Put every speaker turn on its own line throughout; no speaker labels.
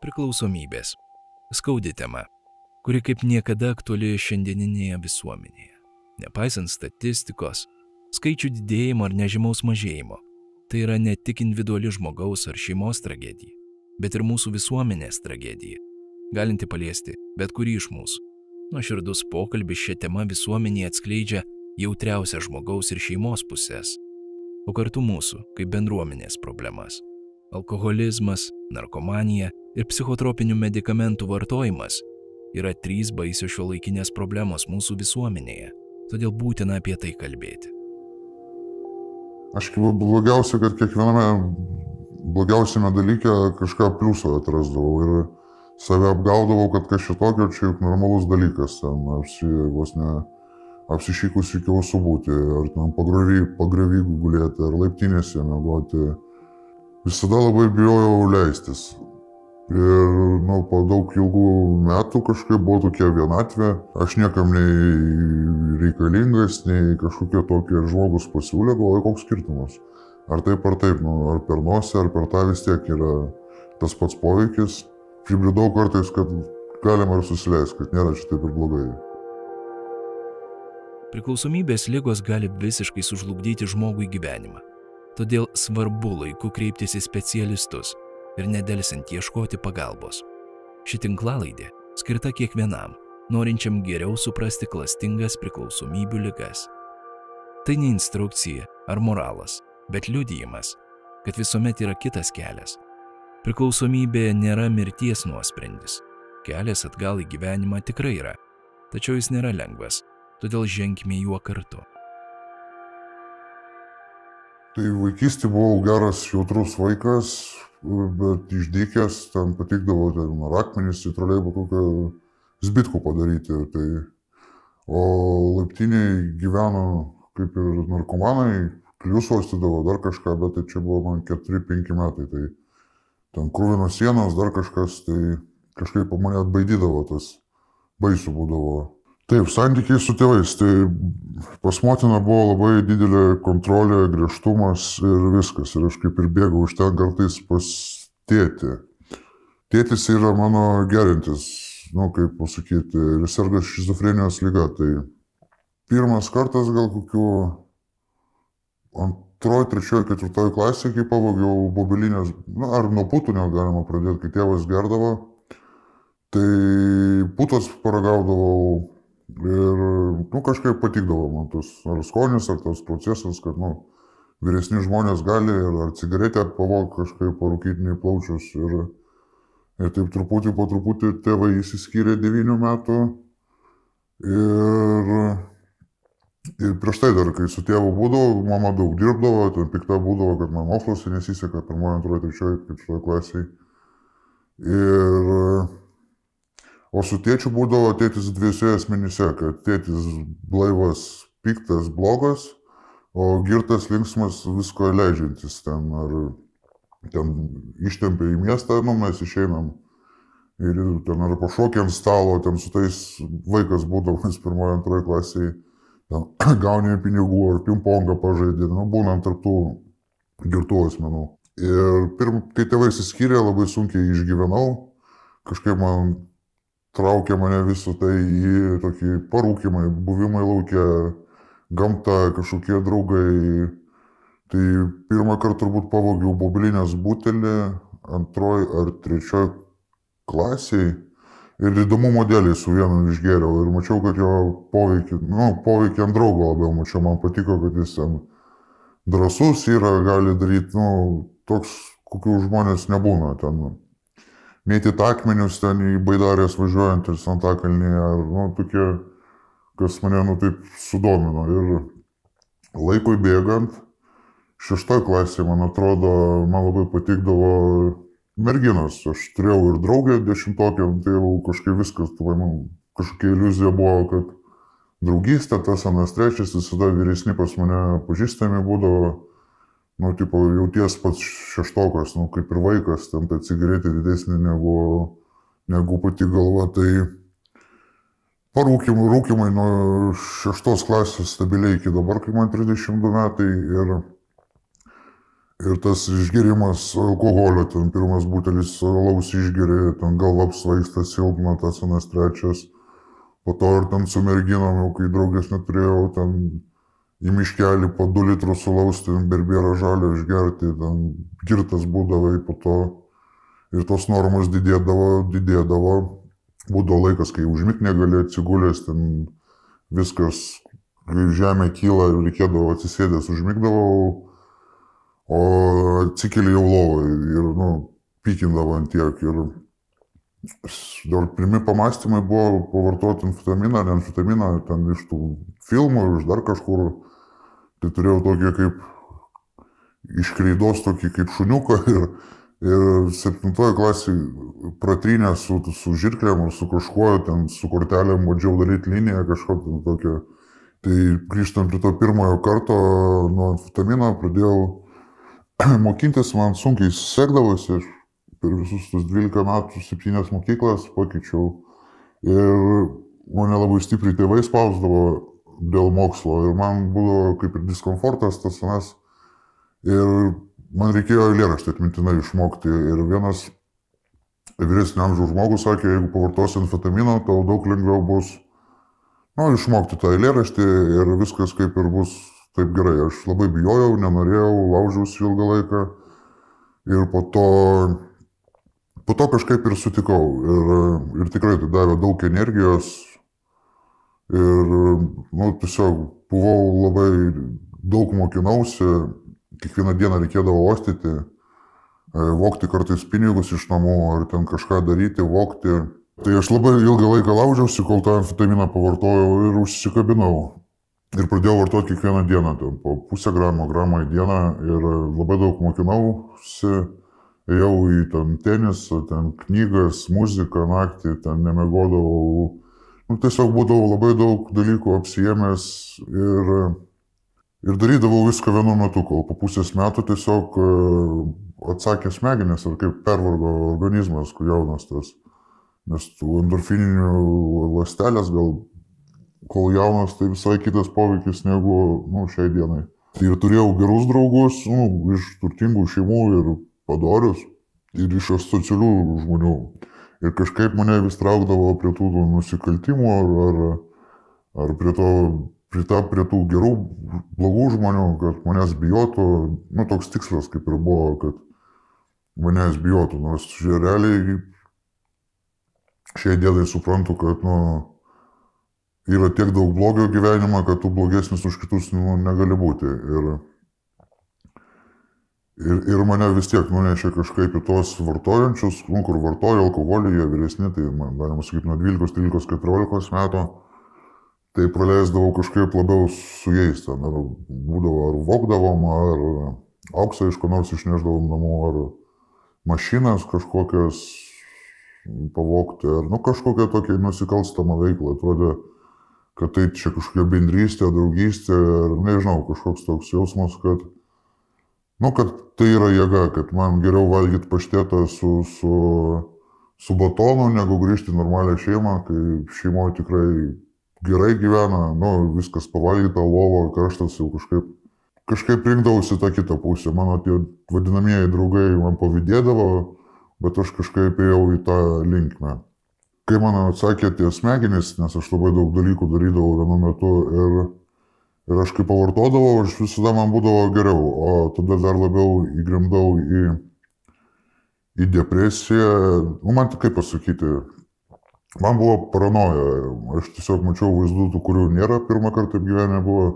Priklausomybės. Skaudi tema, kuri kaip niekada aktuali šiandieninėje visuomenėje. Nepaisant statistikos, skaičių didėjimo ar nežymaus mažėjimo, tai yra ne tik individuali žmogaus ar šeimos tragedija, bet ir mūsų visuomenės tragedija, galinti paliesti bet kurį iš mūsų. Nuoširdus pokalbis šią temą visuomenėje atskleidžia jautriausią žmogaus ir šeimos pusės, o kartu mūsų kaip bendruomenės problemas. Alkoholizmas, narkomanija ir psichotropinių medikamentų vartojimas yra trys baisios šio laikinės problemos mūsų visuomenėje, todėl būtina apie tai kalbėti.
Aš blogiausia, kad kiekviename blogiausiame dalyke kažką pliuso atrasdavau ir save apgaudavau, kad kažkas tokio čia juk normalus dalykas, ten apsi, vos ne apsišykus iki ausų būti, ar ten pagravy gulėti, ar laiptinėse mėgoti. Visada labai bijojau leistis. Ir nu, po daug ilgų metų kažkaip buvo tokia vienatvė, aš niekam nei reikalingas, nei kažkokie tokie žmogus pasiūlė, galvoju, koks skirtumas. Ar taip ar taip, nu, ar per nosį, ar per tą vis tiek yra tas pats poveikis pribridau kartais, kad galima ir susileisti, kad nėra čia taip ir blogai.
Priklausomybės lygos gali visiškai sužlugdyti žmogui gyvenimą. Todėl svarbu laiku kreiptis į specialistus ir nedelsint ieškoti pagalbos. Ši tinklalaidė skirta kiekvienam, norinčiam geriau suprasti klastingas priklausomybių ligas. Tai ne instrukcija ar moralas, bet liudijimas, kad visuomet yra kitas kelias Priklausomybė nėra mirties nuosprendis. Kelias atgal į gyvenimą tikrai yra, tačiau jis nėra lengvas, todėl ženkime juo kartu.
Tai vaikystė buvau geras, jautrus vaikas, bet išdykęs, ten patikdavo ten rakmenys į troleibų kokią zbitku padaryti. Tai, o laiptiniai gyveno kaip ir narkomanai, kliusos atidavo dar kažką, bet tai čia buvo man 4-5 metai. Tai ten krūvinos sienos, dar kažkas, tai kažkaip mane atbaidydavo tas, baisų būdavo. Taip, santykiai su tėvais, tai pas motiną buvo labai didelė kontrolė, griežtumas ir viskas. Ir aš kaip ir bėgau iš ten kartais pas tėtį. Tėtis yra mano gerintis, nu kaip pasakyti, ir serga šizofrenijos lyga. Tai pirmas kartas gal kokiu ant antroji, trečioji, ketvirtoji klasė, kai pavogiau bobelinės, na, ar nuo putų net galima pradėti, kai tėvas gerdavo, tai putas paragaudavau ir, nu, kažkaip patikdavo man tas, ar skonis, ar tas procesas, kad, nu, vyresni žmonės gali ir ar cigaretę pavogti kažkaip parūkytiniai plaučius ir, ir taip truputį po truputį tėvai įsiskyrė devynių metų ir Ir prieš tai dar, kai su tėvu būdavo, mama daug dirbdavo, ten pikta būdavo, kad man moksluose nesiseka, pirmoji, antroji, trečioji, ketvirtoji klasiai. Ir, o su tėčiu būdavo tėtis dviese asmenyse, kad tėtis blaivas, piktas, blogas, o girtas, linksmas, visko leidžiantis ten. Ar ten ištempia į miestą, nu mes išeinam. Ir ten ar pašokė ant stalo, ten su tais vaikas būdamas pirmoji, antroji klasiai gauni pinigų ar pingpongą pažaidė, nu, būnant tarptų girtų asmenų. Ir pirm, kai tėvai įsiskyrė, labai sunkiai išgyvenau, kažkaip man traukė mane visą tai į tokį parūkimą, buvimą laukia, gamta, kažkokie draugai. Tai pirmą kartą turbūt pavogiau bobelinės butelį, antroji ar trečioji klasiai ir įdomumo dėlį su vienu išgėriau ir mačiau, kad jo poveikį, nu, poveikį ant draugo labiau mačiau, man patiko, kad jis ten drasus yra, gali daryti, nu, toks, kokių žmonės nebūna ten. Mėtyti akmenius ten į baidarės važiuojant ir Santakalnį, ar, nu, tokie, kas mane, nu, taip sudomino. Ir laikui bėgant, šeštoj klasėje, man atrodo, man labai patikdavo merginos. Aš turėjau ir draugę dešimtokę, tai jau kažkaip viskas, tai man kažkokia iliuzija buvo, kad draugystė, tas anas trečias, visada vyresni pas mane pažįstami būdavo, nu, tipo, jauties pats šeštokas, nu, kaip ir vaikas, ten ta cigaretė didesnė negu, negu pati galva, tai parūkimai, rūkimai nuo šeštos klasės stabiliai iki dabar, kai man 32 metai ir Ir tas išgerimas alkoholio, ten pirmas butelis alaus išgeria, ten galva apsvaigsta, silpna, tas anas trečias. Po to ir ten su merginom, jau kai draugės neturėjau, ten į miškelį po 2 litrus alaus, ten berbėra žalio išgerti, ten girtas būdavai po to. Ir tos normos didėdavo, didėdavo. Būdavo laikas, kai užmigt negali atsigulęs, ten viskas, kai žemė kyla ir reikėdavo atsisėdęs, užmigdavau o atsikeli jau lovai ir, nu, pykindavo ant tiek. Ir dar pirmi pamastymai buvo pavartoti amfetaminą ar amfetaminą ten iš tų filmų, iš dar kažkur. Tai turėjau tokį kaip iškreidos, tokį kaip šuniuką ir, ir septintoje klasėje pratrynę su, su žirklėm ar su kažkuo, ten su kortelėm bandžiau daryti liniją kažkokią tokią. Tai grįžtant prie to pirmojo karto nuo amfetamino pradėjau mokintis man sunkiai sekdavosi, aš per visus tos 12 metų septynės mokyklas pakeičiau ir mane labai stipriai tėvai spausdavo dėl mokslo ir man būdavo kaip ir diskomfortas tas senas ir man reikėjo eilėraštį atmintinai išmokti ir vienas vyresnio amžiaus žmogus sakė, jeigu pavartosi amfetamino, tau daug lengviau bus nu, išmokti tą eilėraštį ir viskas kaip ir bus taip gerai. Aš labai bijojau, nenorėjau, laužiausi ilgą laiką ir po to, po to kažkaip ir sutikau. Ir, ir tikrai tai davė daug energijos ir, nu, tiesiog buvau labai daug mokinausi, kiekvieną dieną reikėdavo ostyti, e, vokti kartais pinigus iš namų ar ten kažką daryti, vokti. Tai aš labai ilgą laiką laužiausi, kol tą amfetaminą pavartojau ir užsikabinau. Ir pradėjau vartoti kiekvieną dieną, ten, po pusę gramo, gramą į dieną ir labai daug mokinausi, ėjau į ten tenisą, ten knygas, muziką naktį, ten nemegodavau. Nu, tiesiog būdavau labai daug dalykų apsijėmęs ir, ir darydavau viską vienu metu, kol po pusės metų tiesiog e, atsakė smegenys ar kaip pervargo organizmas, kur jaunas tas. Nes tų endorfininių lastelės gal kol jaunas, tai visai kitas poveikis negu nu, šiai dienai. Ir turėjau gerus draugus nu, iš turtingų šeimų ir padorius, ir iš asocialių žmonių. Ir kažkaip mane vis traukdavo prie tų nusikaltimų ar, ar, ar prie, to, prie, ta, prie tų gerų, blogų žmonių, kad manęs bijotų. Nu, toks tikslas kaip ir buvo, kad manęs bijotų. Nors realiai šiai dienai suprantu, kad nu, yra tiek daug blogio gyvenime, kad tu blogesnis už kitus nu, negali būti. Ir, ir, ir mane vis tiek nunešė kažkaip į tos vartojančius, nu, kur vartoja alkoholį, jie vyresni, tai man galima sakyti nuo 12, 13, 14 metų. Tai praleisdavau kažkaip labiau su jais, ten ar būdavo, ar vokdavom, ar auksą iš ko nors išneždavom namo, ar mašinas kažkokias pavokti, ar nu, kažkokią tokią nusikalstamą veiklą. Atrodė, kad tai čia kažkokia bendrystė, draugystė, ar nežinau, kažkoks toks jausmas, kad, nu, kad tai yra jėga, kad man geriau valgyti paštetą su, su, su batonu, negu grįžti į normalią šeimą, kai šeimoje tikrai gerai gyvena, nu, viskas pavalgyta, lovo, karštas jau kažkaip, kažkaip rinkdavausi tą kitą pusę. Mano tie vadinamieji draugai man pavydėdavo, bet aš kažkaip ėjau į tą linkmę kai man atsakė tie smegenys, nes aš labai daug dalykų darydavau vienu metu ir, ir aš kai pavartodavau, aš visada man būdavo geriau, o tada dar labiau įgrimdau į, į depresiją. Nu, man tik kaip pasakyti, man buvo paranoja, aš tiesiog mačiau vaizdų, tų, kurių nėra pirmą kartą gyvenime buvo,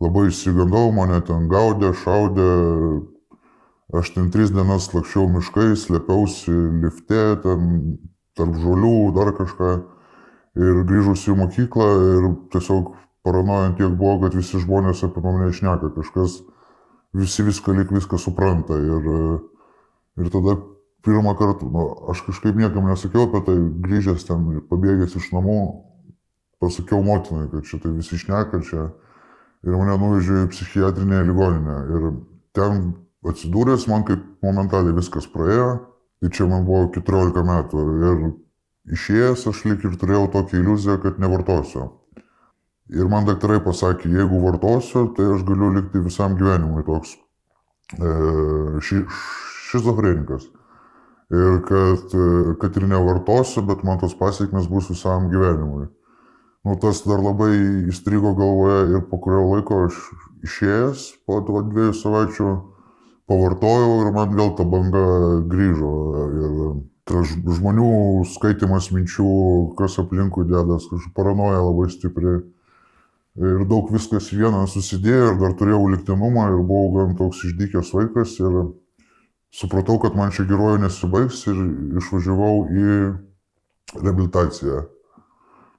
labai įsigandau, mane ten gaudė, šaudė, aš ten tris dienas lakščiau miškais, slėpiausi lifte, ten tarp žolių, dar kažką. Ir grįžus į mokyklą ir tiesiog paranojant tiek buvo, kad visi žmonės apie mane išneka, kažkas, visi viską lik viską supranta. Ir, ir tada pirmą kartą, nu, aš kažkaip niekam nesakiau apie tai, grįžęs ten ir pabėgęs iš namų, pasakiau motinai, kad šitai visi išneka čia. Ir mane nuvežė į psichiatrinę ligoninę. Ir ten atsidūręs man kaip momentaliai viskas praėjo Tai čia man buvo 14 metų ir išėjęs aš lik ir turėjau tokią iliuziją, kad nevartosiu. Ir man daktarai pasakė, jeigu vartosiu, tai aš galiu likti visam gyvenimui toks e, ši, šizofrenikas. Ir kad, e, kad ir nevartosiu, bet man tos pasiekmes bus visam gyvenimui. Nu, tas dar labai įstrigo galvoje ir po kurio laiko aš išėjęs, po to dviejų savaičių pavartojau ir man vėl ta banga grįžo. Ir tas žmonių skaitimas minčių, kas aplinkui dėdas, kažkokia paranoja labai stipriai ir daug viskas vieną susidėjo ir dar turėjau liktinumą ir buvau gan toks išdykęs vaikas ir supratau, kad man čia gerojo nesibaigs ir išvažiavau į reabilitaciją.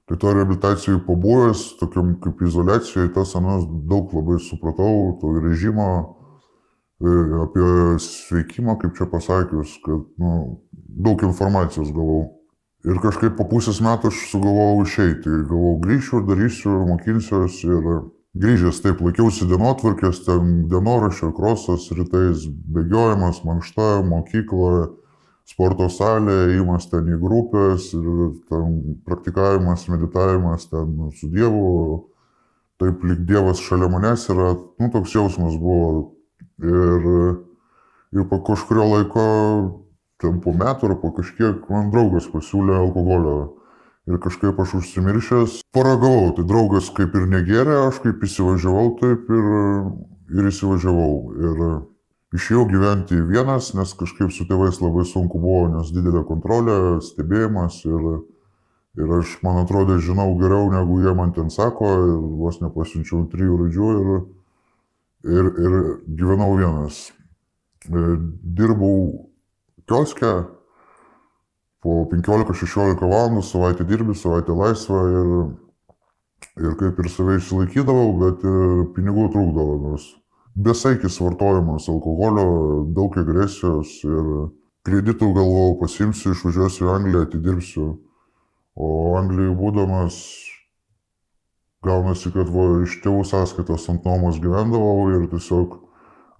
Tai to reabilitacijų pabuvęs, tokiam kaip izolacijoje, tas anas daug labai supratau, to režimo, e, apie sveikimą, kaip čia pasakius, kad nu, daug informacijos gavau. Ir kažkaip po pusės metų aš sugalvojau išeiti. Galvojau, grįšiu ir darysiu, mokinsiuosi. Ir grįžęs taip laikiausi dienotvarkės, ten dienoraščio, krosas, rytais bėgiojimas, mankšta, mokykla, sporto salė, įimas ten į grupės ir ten praktikavimas, meditavimas ten su Dievu. Taip lyg Dievas šalia manęs yra, nu toks jausmas buvo. Ir, ir po kažkurio laiko ten po metų ar po kažkiek man draugas pasiūlė alkoholio. Ir kažkaip aš užsimiršęs paragavau. Tai draugas kaip ir negeria, aš kaip įsivažiavau taip ir, ir įsivažiavau. Ir išėjau gyventi vienas, nes kažkaip su tėvais labai sunku buvo, nes didelė kontrolė, stebėjimas ir, ir aš, man atrodo, žinau geriau, negu jie man ten sako ir vos nepasiunčiau trijų raidžių ir, ir, ir gyvenau vienas. Dirbau kioske, po 15-16 valandų savaitę dirbi, savaitę laisvą ir, ir kaip ir save išsilaikydavau, bet ir pinigų trūkdavo, nors besaikis vartojimas alkoholio, daug agresijos ir kreditų galvojau, pasimsiu, išvažiuosiu į Angliją, atidirbsiu. O Anglijoje būdamas, gaunasi, kad va, iš tėvų sąskaitos ant nuomos gyvendavau ir tiesiog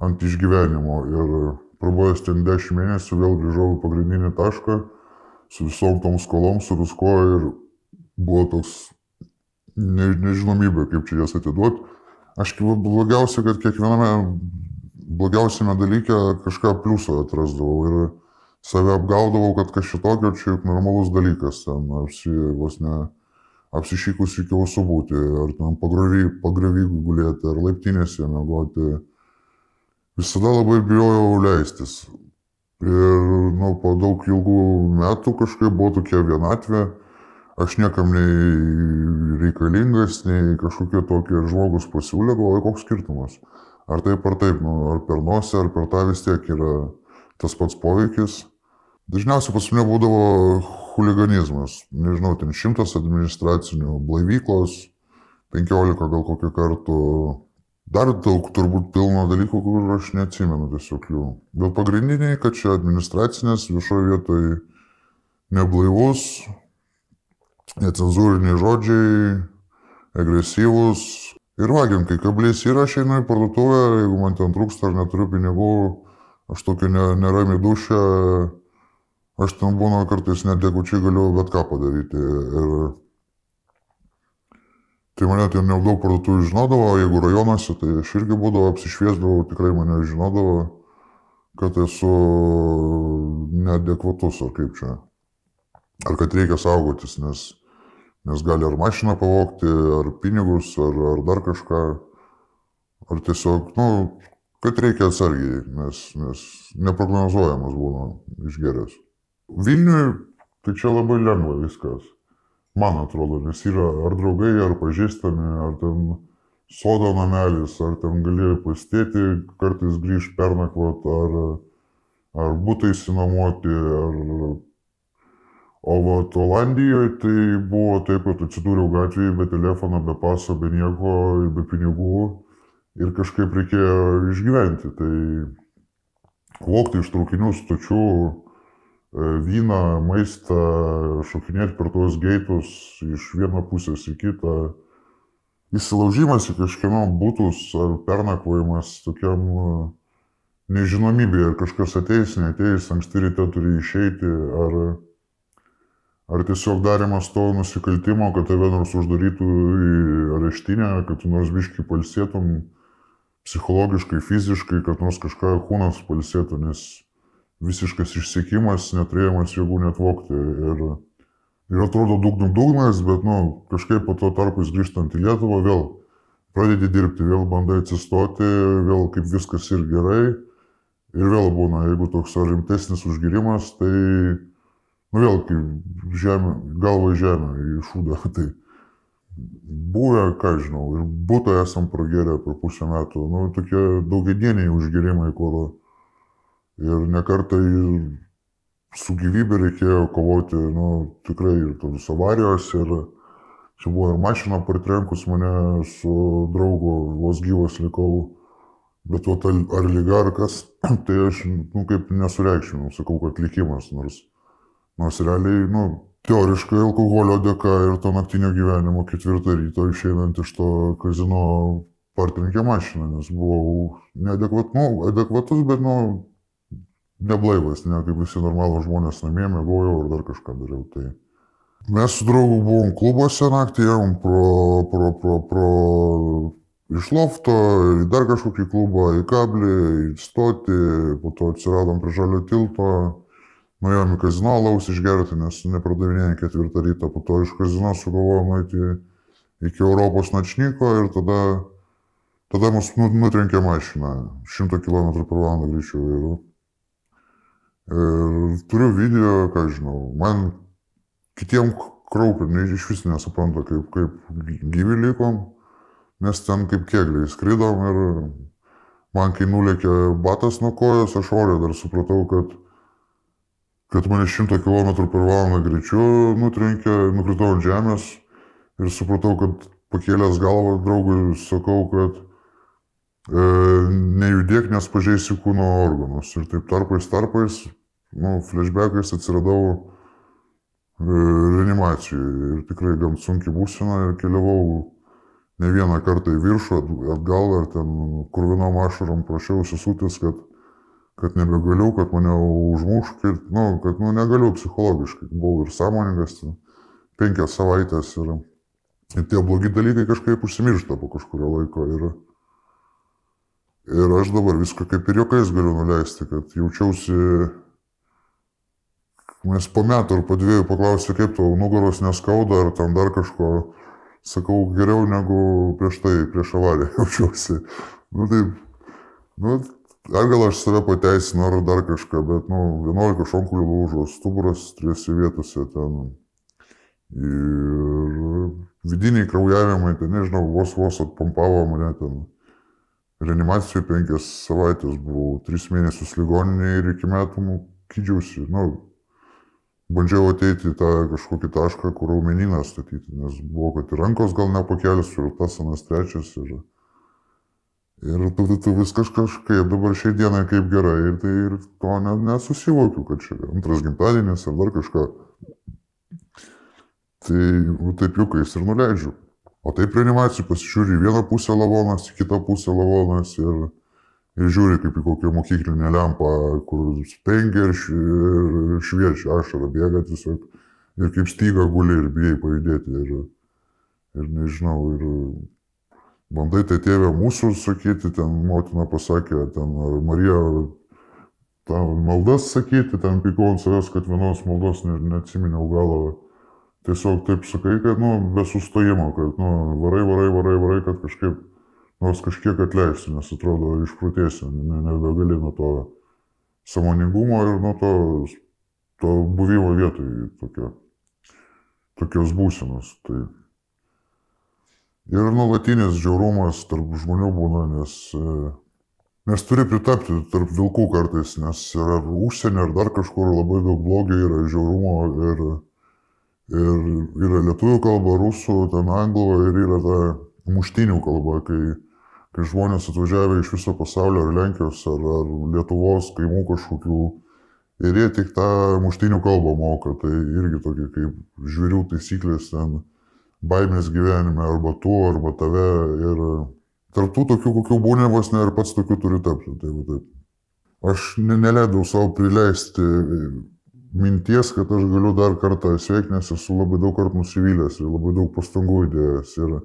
ant išgyvenimo. Ir Prabuvęs ten 10 mėnesių vėl grįžau į pagrindinį tašką su visom tom skolom, su viskuo ir buvo toks ne, nežinomybė, kaip čia jas atiduoti. Aš blogiausia, kad kiekviename blogiausiame dalyke kažką pliusą atrasdavau ir save apgaudavau, kad kažkokio čia juk normalus dalykas, ten apsi, vos ne apsišykus iki ausų būti, ar ten pagravy gulėti, ar laiptinėse mėgoti visada labai bijojau leistis. Ir nu, po daug ilgų metų kažkaip buvo tokia vienatvė, aš niekam nei reikalingas, nei kažkokie tokie žmogus pasiūlė, galvoju, koks skirtumas. Ar taip ar taip, nu, ar per nosį, ar per tą vis tiek yra tas pats poveikis. Dažniausiai pas mane būdavo huliganizmas, nežinau, ten šimtas administracinių blaivyklos, penkiolika gal kokią kartų Dar daug turbūt pilno dalykų, kur aš neatsimenu tiesiog jų. Bet pagrindiniai, kad čia administracinės viešoje vietoje neblaivus, necenzūriniai žodžiai, agresyvus. Ir vagiam, kai kablys yra, aš einu į parduotuvę, jeigu man ten trūksta ar neturiu pinigų, aš tokia nerami dušė, aš ten būna kartais nedėkučiai galiu bet ką padaryti. Ir Tai mane ten jau daug parduotuvių žinodavo, jeigu rajonuose, tai aš irgi būdavo, apsišviesdavau, tikrai mane žinodavo, kad esu neadekvatus ar kaip čia. Ar kad reikia saugotis, nes, nes gali ar mašiną pavokti, ar pinigus, ar, ar dar kažką. Ar tiesiog, nu, kad reikia atsargiai, nes, nes neprognozuojamas būna išgeręs. Vilniui tai čia labai lengva viskas man atrodo, nes yra ar draugai, ar pažįstami, ar ten sodo namelis, ar ten gali pastėti, kartais grįž pernakvot, ar, ar būtai įsinuomoti, ar... O va, Olandijoje tai buvo taip, kad atsidūriau gatvėje be telefono, be paso, be nieko, be pinigų ir kažkaip reikėjo išgyventi. Tai vokti iš traukinių stočių, vyną, maistą, šokinėti per tuos geitus iš vieno pusės į kitą. Įsilaužimas į kažkieno būtus ar pernakvojimas tokiam e, nežinomybėje, ar kažkas ateis, neteis, anksti ryte turi išeiti, ar, ar tiesiog darimas to nusikaltimo, kad tave nors uždarytų į areštinę, kad tu nors biškai palsėtum, psichologiškai, fiziškai, kad nors kažką kūnas palsėtų, nes visiškas išsiekimas, neturėjimas jėgų netvokti. Ir, ir atrodo dugnim dugnas, bet nu, kažkaip po to tarpais grįžtant į Lietuvą vėl pradedi dirbti, vėl bandai atsistoti, vėl kaip viskas ir gerai. Ir vėl būna, jeigu toks rimtesnis užgirimas, tai nu vėl kaip žemė, galva į šūdą. Tai buvę, ką žinau, ir būtų esam pragėrę per pusę metų, nu, tokie daugiadieniai užgerimai, kur ir nekartai su gyvybė reikėjo kovoti, nu, tikrai ir tos avarijos, ir čia buvo ir mašina partrenkus mane su draugu, vos gyvas likau, bet o ar lyga ar kas, tai aš, nu, kaip nesureikšminau, sakau, kad likimas, nors, nors realiai, nu, teoriškai alkoholio dėka ir to naktinio gyvenimo ketvirtą ryto išeinant iš to kazino partrenkė mašiną, nes buvau neadekvat, nu, adekvatus, bet, nu, neblaivas, ne kaip visi normalūs žmonės namie, mėgojau ar dar kažką dariau. Tai mes su draugu buvom klubuose naktį, ėjom pro, pro, pro, pro iš lofto, į dar kažkokį klubą, į kablį, į stotį, po to atsiradom prie žalio tilto, nuėjom į kazino laus išgerti, nes nepardavinėjom ketvirtą rytą, po to iš kazino sugalvojom nueiti iki Europos načnyko ir tada, tada mus nu, nutrenkė mašina 100 km per valandą greičiau. Ir, ir turiu video, ką žinau, man kitiem kraupia, iš vis nesupranta, kaip, kaip gyvi likom, nes ten kaip kėgliai skridom ir man kai nulėkė batas nuo kojos, aš orė dar supratau, kad kad mane 100 km per valandą greičiu nutrenkė, nukritau ant žemės ir supratau, kad pakėlęs galvą draugui sakau, kad e, nejudėk, nes pažeisi kūno organus. Ir taip tarpais, tarpais, nu, flashbackais atsiradau e, reanimacijoje ir tikrai gan sunkiai būsina ir keliavau ne vieną kartą į viršų, atgal ir ten kurvinom ašarom prašiausi sutis, kad kad nebegaliu, kad mane užmuš, kad, nu, kad nu, negaliu psichologiškai. Buvau ir sąmoningas, penkias savaitės ir, ir tie blogi dalykai kažkaip užsimiršta po kažkurio laiko. Ir, ir aš dabar viską kaip ir jokais galiu nuleisti, kad jaučiausi, nes po metų ar po dviejų paklausė, kaip tau nugaros neskauda, ar tam dar kažko, sakau, geriau negu prieš tai, prieš avariją jaučiausi. Nu, taip, nu, Ar gal aš save pateisinu, ar dar kažką, bet, nu, 11 šonkulių lūžo, stuburas trijose vietose ten. Ir vidiniai kraujavimai, ten, nežinau, vos vos atpompavo mane ten. Reanimacijoje penkias savaitės buvau, tris mėnesius ligoninėje ir iki metų kydžiausi. Nu, bandžiau ateiti į tą kažkokį tašką, kur raumeniną statyti, nes buvo, kad ir rankos gal nepakelsiu, ir tas anas trečias. Ir, Ir tu, tu, viskas kažkaip dabar šiai dienai kaip gerai ir tai ir to ne, nesusivokiu, kad čia antras gimtadienis ar dar kažką. Tai nu, taip juokais ir nuleidžiu. O taip reanimacijų pasižiūri į vieną pusę lavonas, į kitą pusę lavonas ir, ir žiūri kaip į kokią mokyklinę lempą, kur spengia ir, ir šviečia, ašara bėga tiesiog. Ir kaip styga guli ir bijai pajudėti. Ir, ir nežinau, ir bandai tai tėvė mūsų sakyti, ten motina pasakė, ten ar Marija maldas sakyti, ten pykau ant savęs, kad vienos maldos ne, neatsiminiau galą. Tiesiog taip sakai, kad, nu, be sustojimo, kad, nu, varai, varai, varai, varai, kad kažkaip, nors kažkiek atleisti, nes atrodo išprotėsi, ne, nebegali nuo to samoningumo ir nuo to, to buvimo vietoj tokio, tokios būsenos. Tai, Ir nuolatinis žiaurumas tarp žmonių būna, nes, e, nes turi pritapti tarp vilkų kartais, nes yra užsienio ar dar kažkur labai daug blogio yra žiaurumo ir, ir yra lietuvių kalba, rusų, ten anglų ir yra ta muštinių kalba, kai, kai žmonės atvažiavę iš viso pasaulio ar Lenkijos ar, ar Lietuvos kaimų kažkokių ir jie tik tą muštinių kalbą moka, tai irgi tokie kaip žvėrių taisyklės ten baimės gyvenime, arba tu, arba tave. Ir tarptų tokių, kokių būnė vos ne ir pats tokiu turi tapti. Tai, taip. Aš neleidau savo prileisti minties, kad aš galiu dar kartą sveikti, nes esu labai daug kartų nusivylęs ir labai daug pastangų įdėjęs. Ir,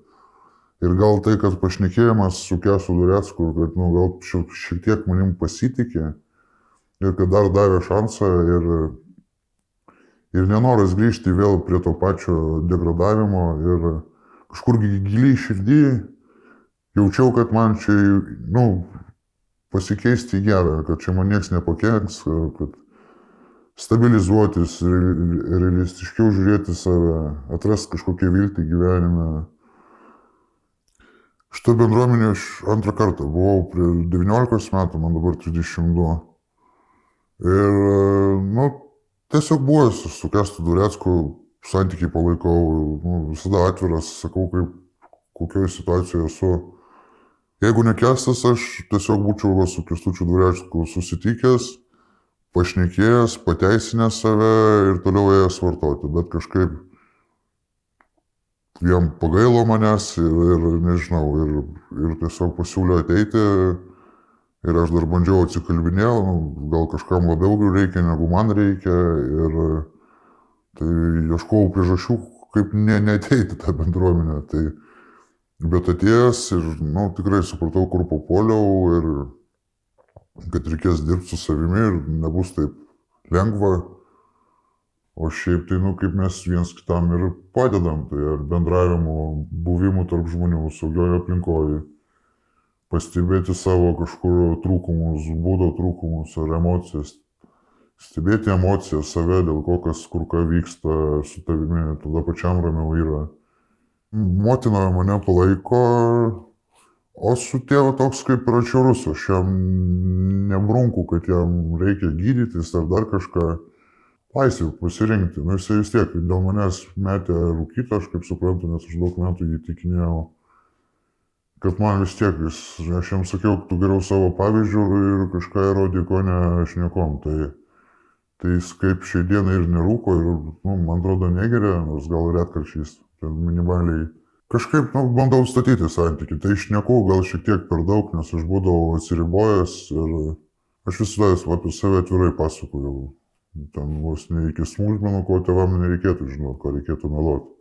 Ir gal tai, kad pašnekėjimas su Kesu Durecku, kad nu, gal šiek, šiek tiek manim pasitikė ir kad dar davė šansą ir, ir nenoras grįžti vėl prie to pačio degradavimo ir kažkur giliai širdį jaučiau, kad man čia, nu, pasikeisti į gerą, kad čia man niekas nepakenks, kad stabilizuotis, realistiškiau žiūrėti save, atrasti kažkokią viltį gyvenime. Šitą bendruomenę aš antrą kartą buvau prie 19 metų, man dabar 32. Ir, nu, tiesiog buvo su, su Kestu Durecku, santykiai palaikau, nu, visada atviras, sakau, kaip kokioje situacijoje esu. Jeigu nekestas, aš tiesiog būčiau va, su Kestučiu Durecku susitikęs pašnekėjęs, pateisinęs save ir toliau ėjęs vartoti, bet kažkaip jam pagailo manęs ir, ir nežinau, ir, ir tiesiog pasiūlė ateiti. Ir aš dar bandžiau atsikalbinėjau, nu, gal kažkam labiau reikia negu man reikia. Ir tai ieškojau priežasčių, kaip ne, neteiti tą bendruomenę. Tai, bet atėjęs ir nu, tikrai supratau, kur papuoliau ir kad reikės dirbti su savimi ir nebus taip lengva. O šiaip tai, nu, kaip mes viens kitam ir padedam, tai ar bendravimu, buvimu tarp žmonių, saugioje aplinkoje, pastebėti savo kažkur trūkumus, būdo trūkumus ar emocijas, stebėti emocijas, save, dėl ko kas kur ką vyksta su tavimi, tada pačiam ramiau yra. Motina mane palaiko, O su tėvu toks kaip ir atšiaurus, aš jam nebrunku, kad jam reikia gydytis ar dar kažką. Laisvė pasirinkti. Nu, jisai vis tiek dėl manęs metė rūkyti, aš kaip suprantu, nes aš daug metų jį tikinėjau, kad man vis tiek, jis, aš jam sakiau, tu geriau savo pavyzdžių ir kažką įrodyk, o ne aš niekom. Tai, tai jis kaip šiai dienai ir nerūko ir, nu, man atrodo, negeria, nors gal retkarčiais, minimaliai Kažkaip nu, bandau statyti santykių, tai išneku gal šiek tiek per daug, nes aš būdavau atsiribojęs ir aš visada apie save atvirai pasakojau. Ten vos ne iki smulkmenų, ko tevam nereikėtų žinoti, ko reikėtų meluoti.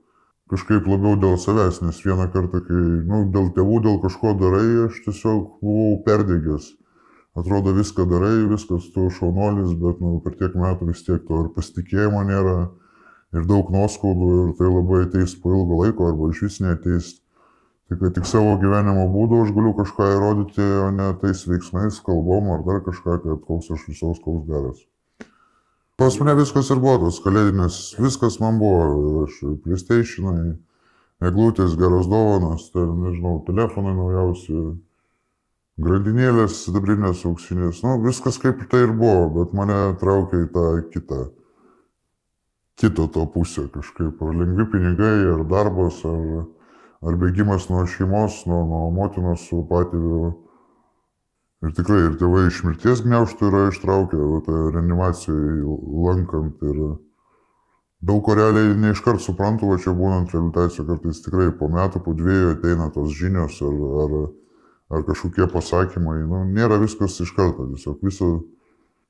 Kažkaip labiau dėl savęs, nes vieną kartą, kai, nu, dėl tėvų, dėl kažko darai, aš tiesiog buvau perdėgęs. Atrodo, viską darai, viskas tu šaunuolis, bet nu, per tiek metų vis tiek to ir pasitikėjimo nėra ir daug nuoskaudų ir tai labai ateis po ilgo laiko arba iš vis neateis. Tai kad tik savo gyvenimo būdu aš galiu kažką įrodyti, o ne tais veiksmais, kalbom ar dar kažką, kad koks aš visos koks geras. Pas mane viskas ir buvo tos kalėdinės, viskas man buvo, aš PlayStationai, eglutės, geros dovanos, ten, nežinau, telefonai naujausi, grandinėlės, sidabrinės, auksinės, nu, viskas kaip tai ir buvo, bet mane traukia į tą kitą kitą to pusę kažkaip, ar lengvi pinigai, ar darbas, ar, ar bėgimas nuo šeimos, nuo, nuo motinos su patėviu. Ir tikrai ir tėvai iš mirties gniauštų yra ištraukę, tai reanimacijai lankant ir daug ko realiai neiškart suprantu, va čia būnant reabilitacijoje kartais tikrai po metų, po dviejų ateina tos žinios ar, ar, ar kažkokie pasakymai. Nu, nėra viskas iš karto, tiesiog visą,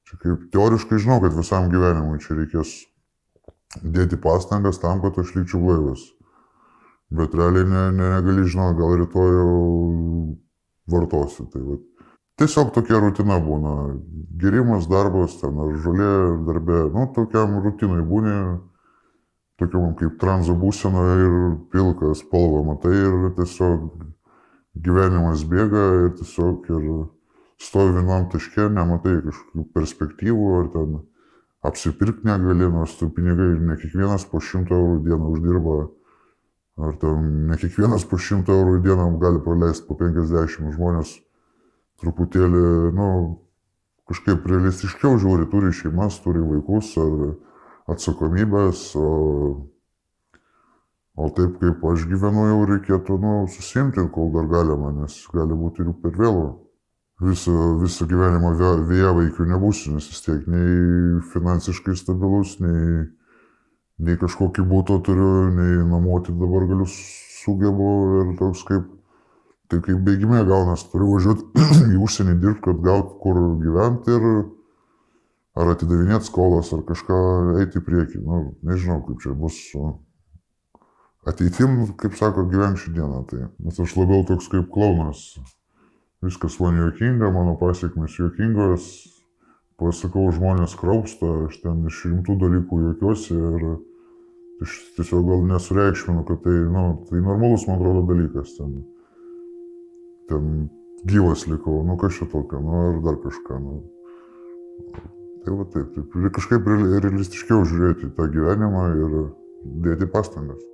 čia kaip teoriškai žinau, kad visam gyvenimui čia reikės dėti pastangas tam, kad aš likčiau blaivas. Bet realiai ne, ne, negali žinoti, gal rytoj jau vartosi. Tai va. Tiesiog tokia rutina būna. Gerimas, darbas, ten ar žolė, darbė, nu, tokiam rutinai būni, tokiam kaip tranzo būsena ir pilka spalva matai ir tiesiog gyvenimas bėga ir tiesiog ir stovi vienam taške, nematai kažkokių perspektyvų ar ten apsipirkti negali, nors tų pinigai ne kiekvienas po 100 eurų dieną uždirba, ar ten ne kiekvienas po 100 eurų dieną gali praleisti po 50 žmonės truputėlį, nu, kažkaip realistiškiau žiūri, turi šeimas, turi vaikus ar atsakomybės, o, o taip kaip aš gyvenu jau reikėtų, nu, susimti, kol dar galima, nes gali būti ir per vėlu visą, visą gyvenimą vėja vaikių nebūsiu, nes vis tiek nei finansiškai stabilus, nei, nei kažkokį būtą turiu, nei namuoti dabar galiu sugebu ir toks kaip, tai kaip bėgime gaunas, turiu važiuoti į užsienį dirbti, kad gaut kur gyventi ir ar atidavinėti skolas, ar kažką eiti į priekį. Nu, nežinau, kaip čia bus ateitim, kaip sako, gyvenk šį dieną. Tai, nes aš labiau toks kaip klaunas. Viskas man juokinga, mano pasiekmes juokingos, pasakau, žmonės kraupsta, aš ten iš rimtų dalykų juokiuosi ir aš tiesiog gal nesureikšminu, kad tai, nu, tai normalus, man atrodo, dalykas. Ten, ten gyvas likau, nu kažkaip tokio, nu ar dar kažką. Nu. Tai va taip, taip, kažkaip realistiškiau žiūrėti tą gyvenimą ir dėti pastangas.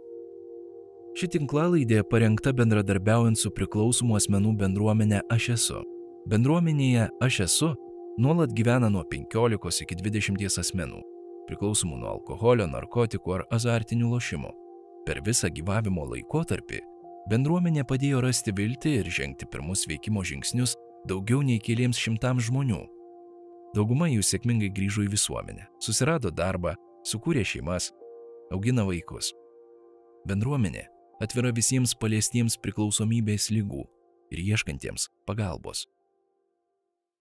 Ši tinklalaidė parengta bendradarbiaujant su priklausomų asmenų bendruomenė Aš esu. Bendruomenėje Aš esu nuolat gyvena nuo 15 iki 20 asmenų, priklausomų nuo alkoholio, narkotikų ar azartinių lošimų. Per visą gyvavimo laikotarpį bendruomenė padėjo rasti viltį ir žengti pirmus veikimo žingsnius daugiau nei keliems šimtams žmonių. Dauguma jų sėkmingai grįžo į visuomenę, susirado darbą, sukūrė šeimas, augina vaikus. Bendruomenė atvira visiems paliestiems priklausomybės lygų ir ieškantiems pagalbos.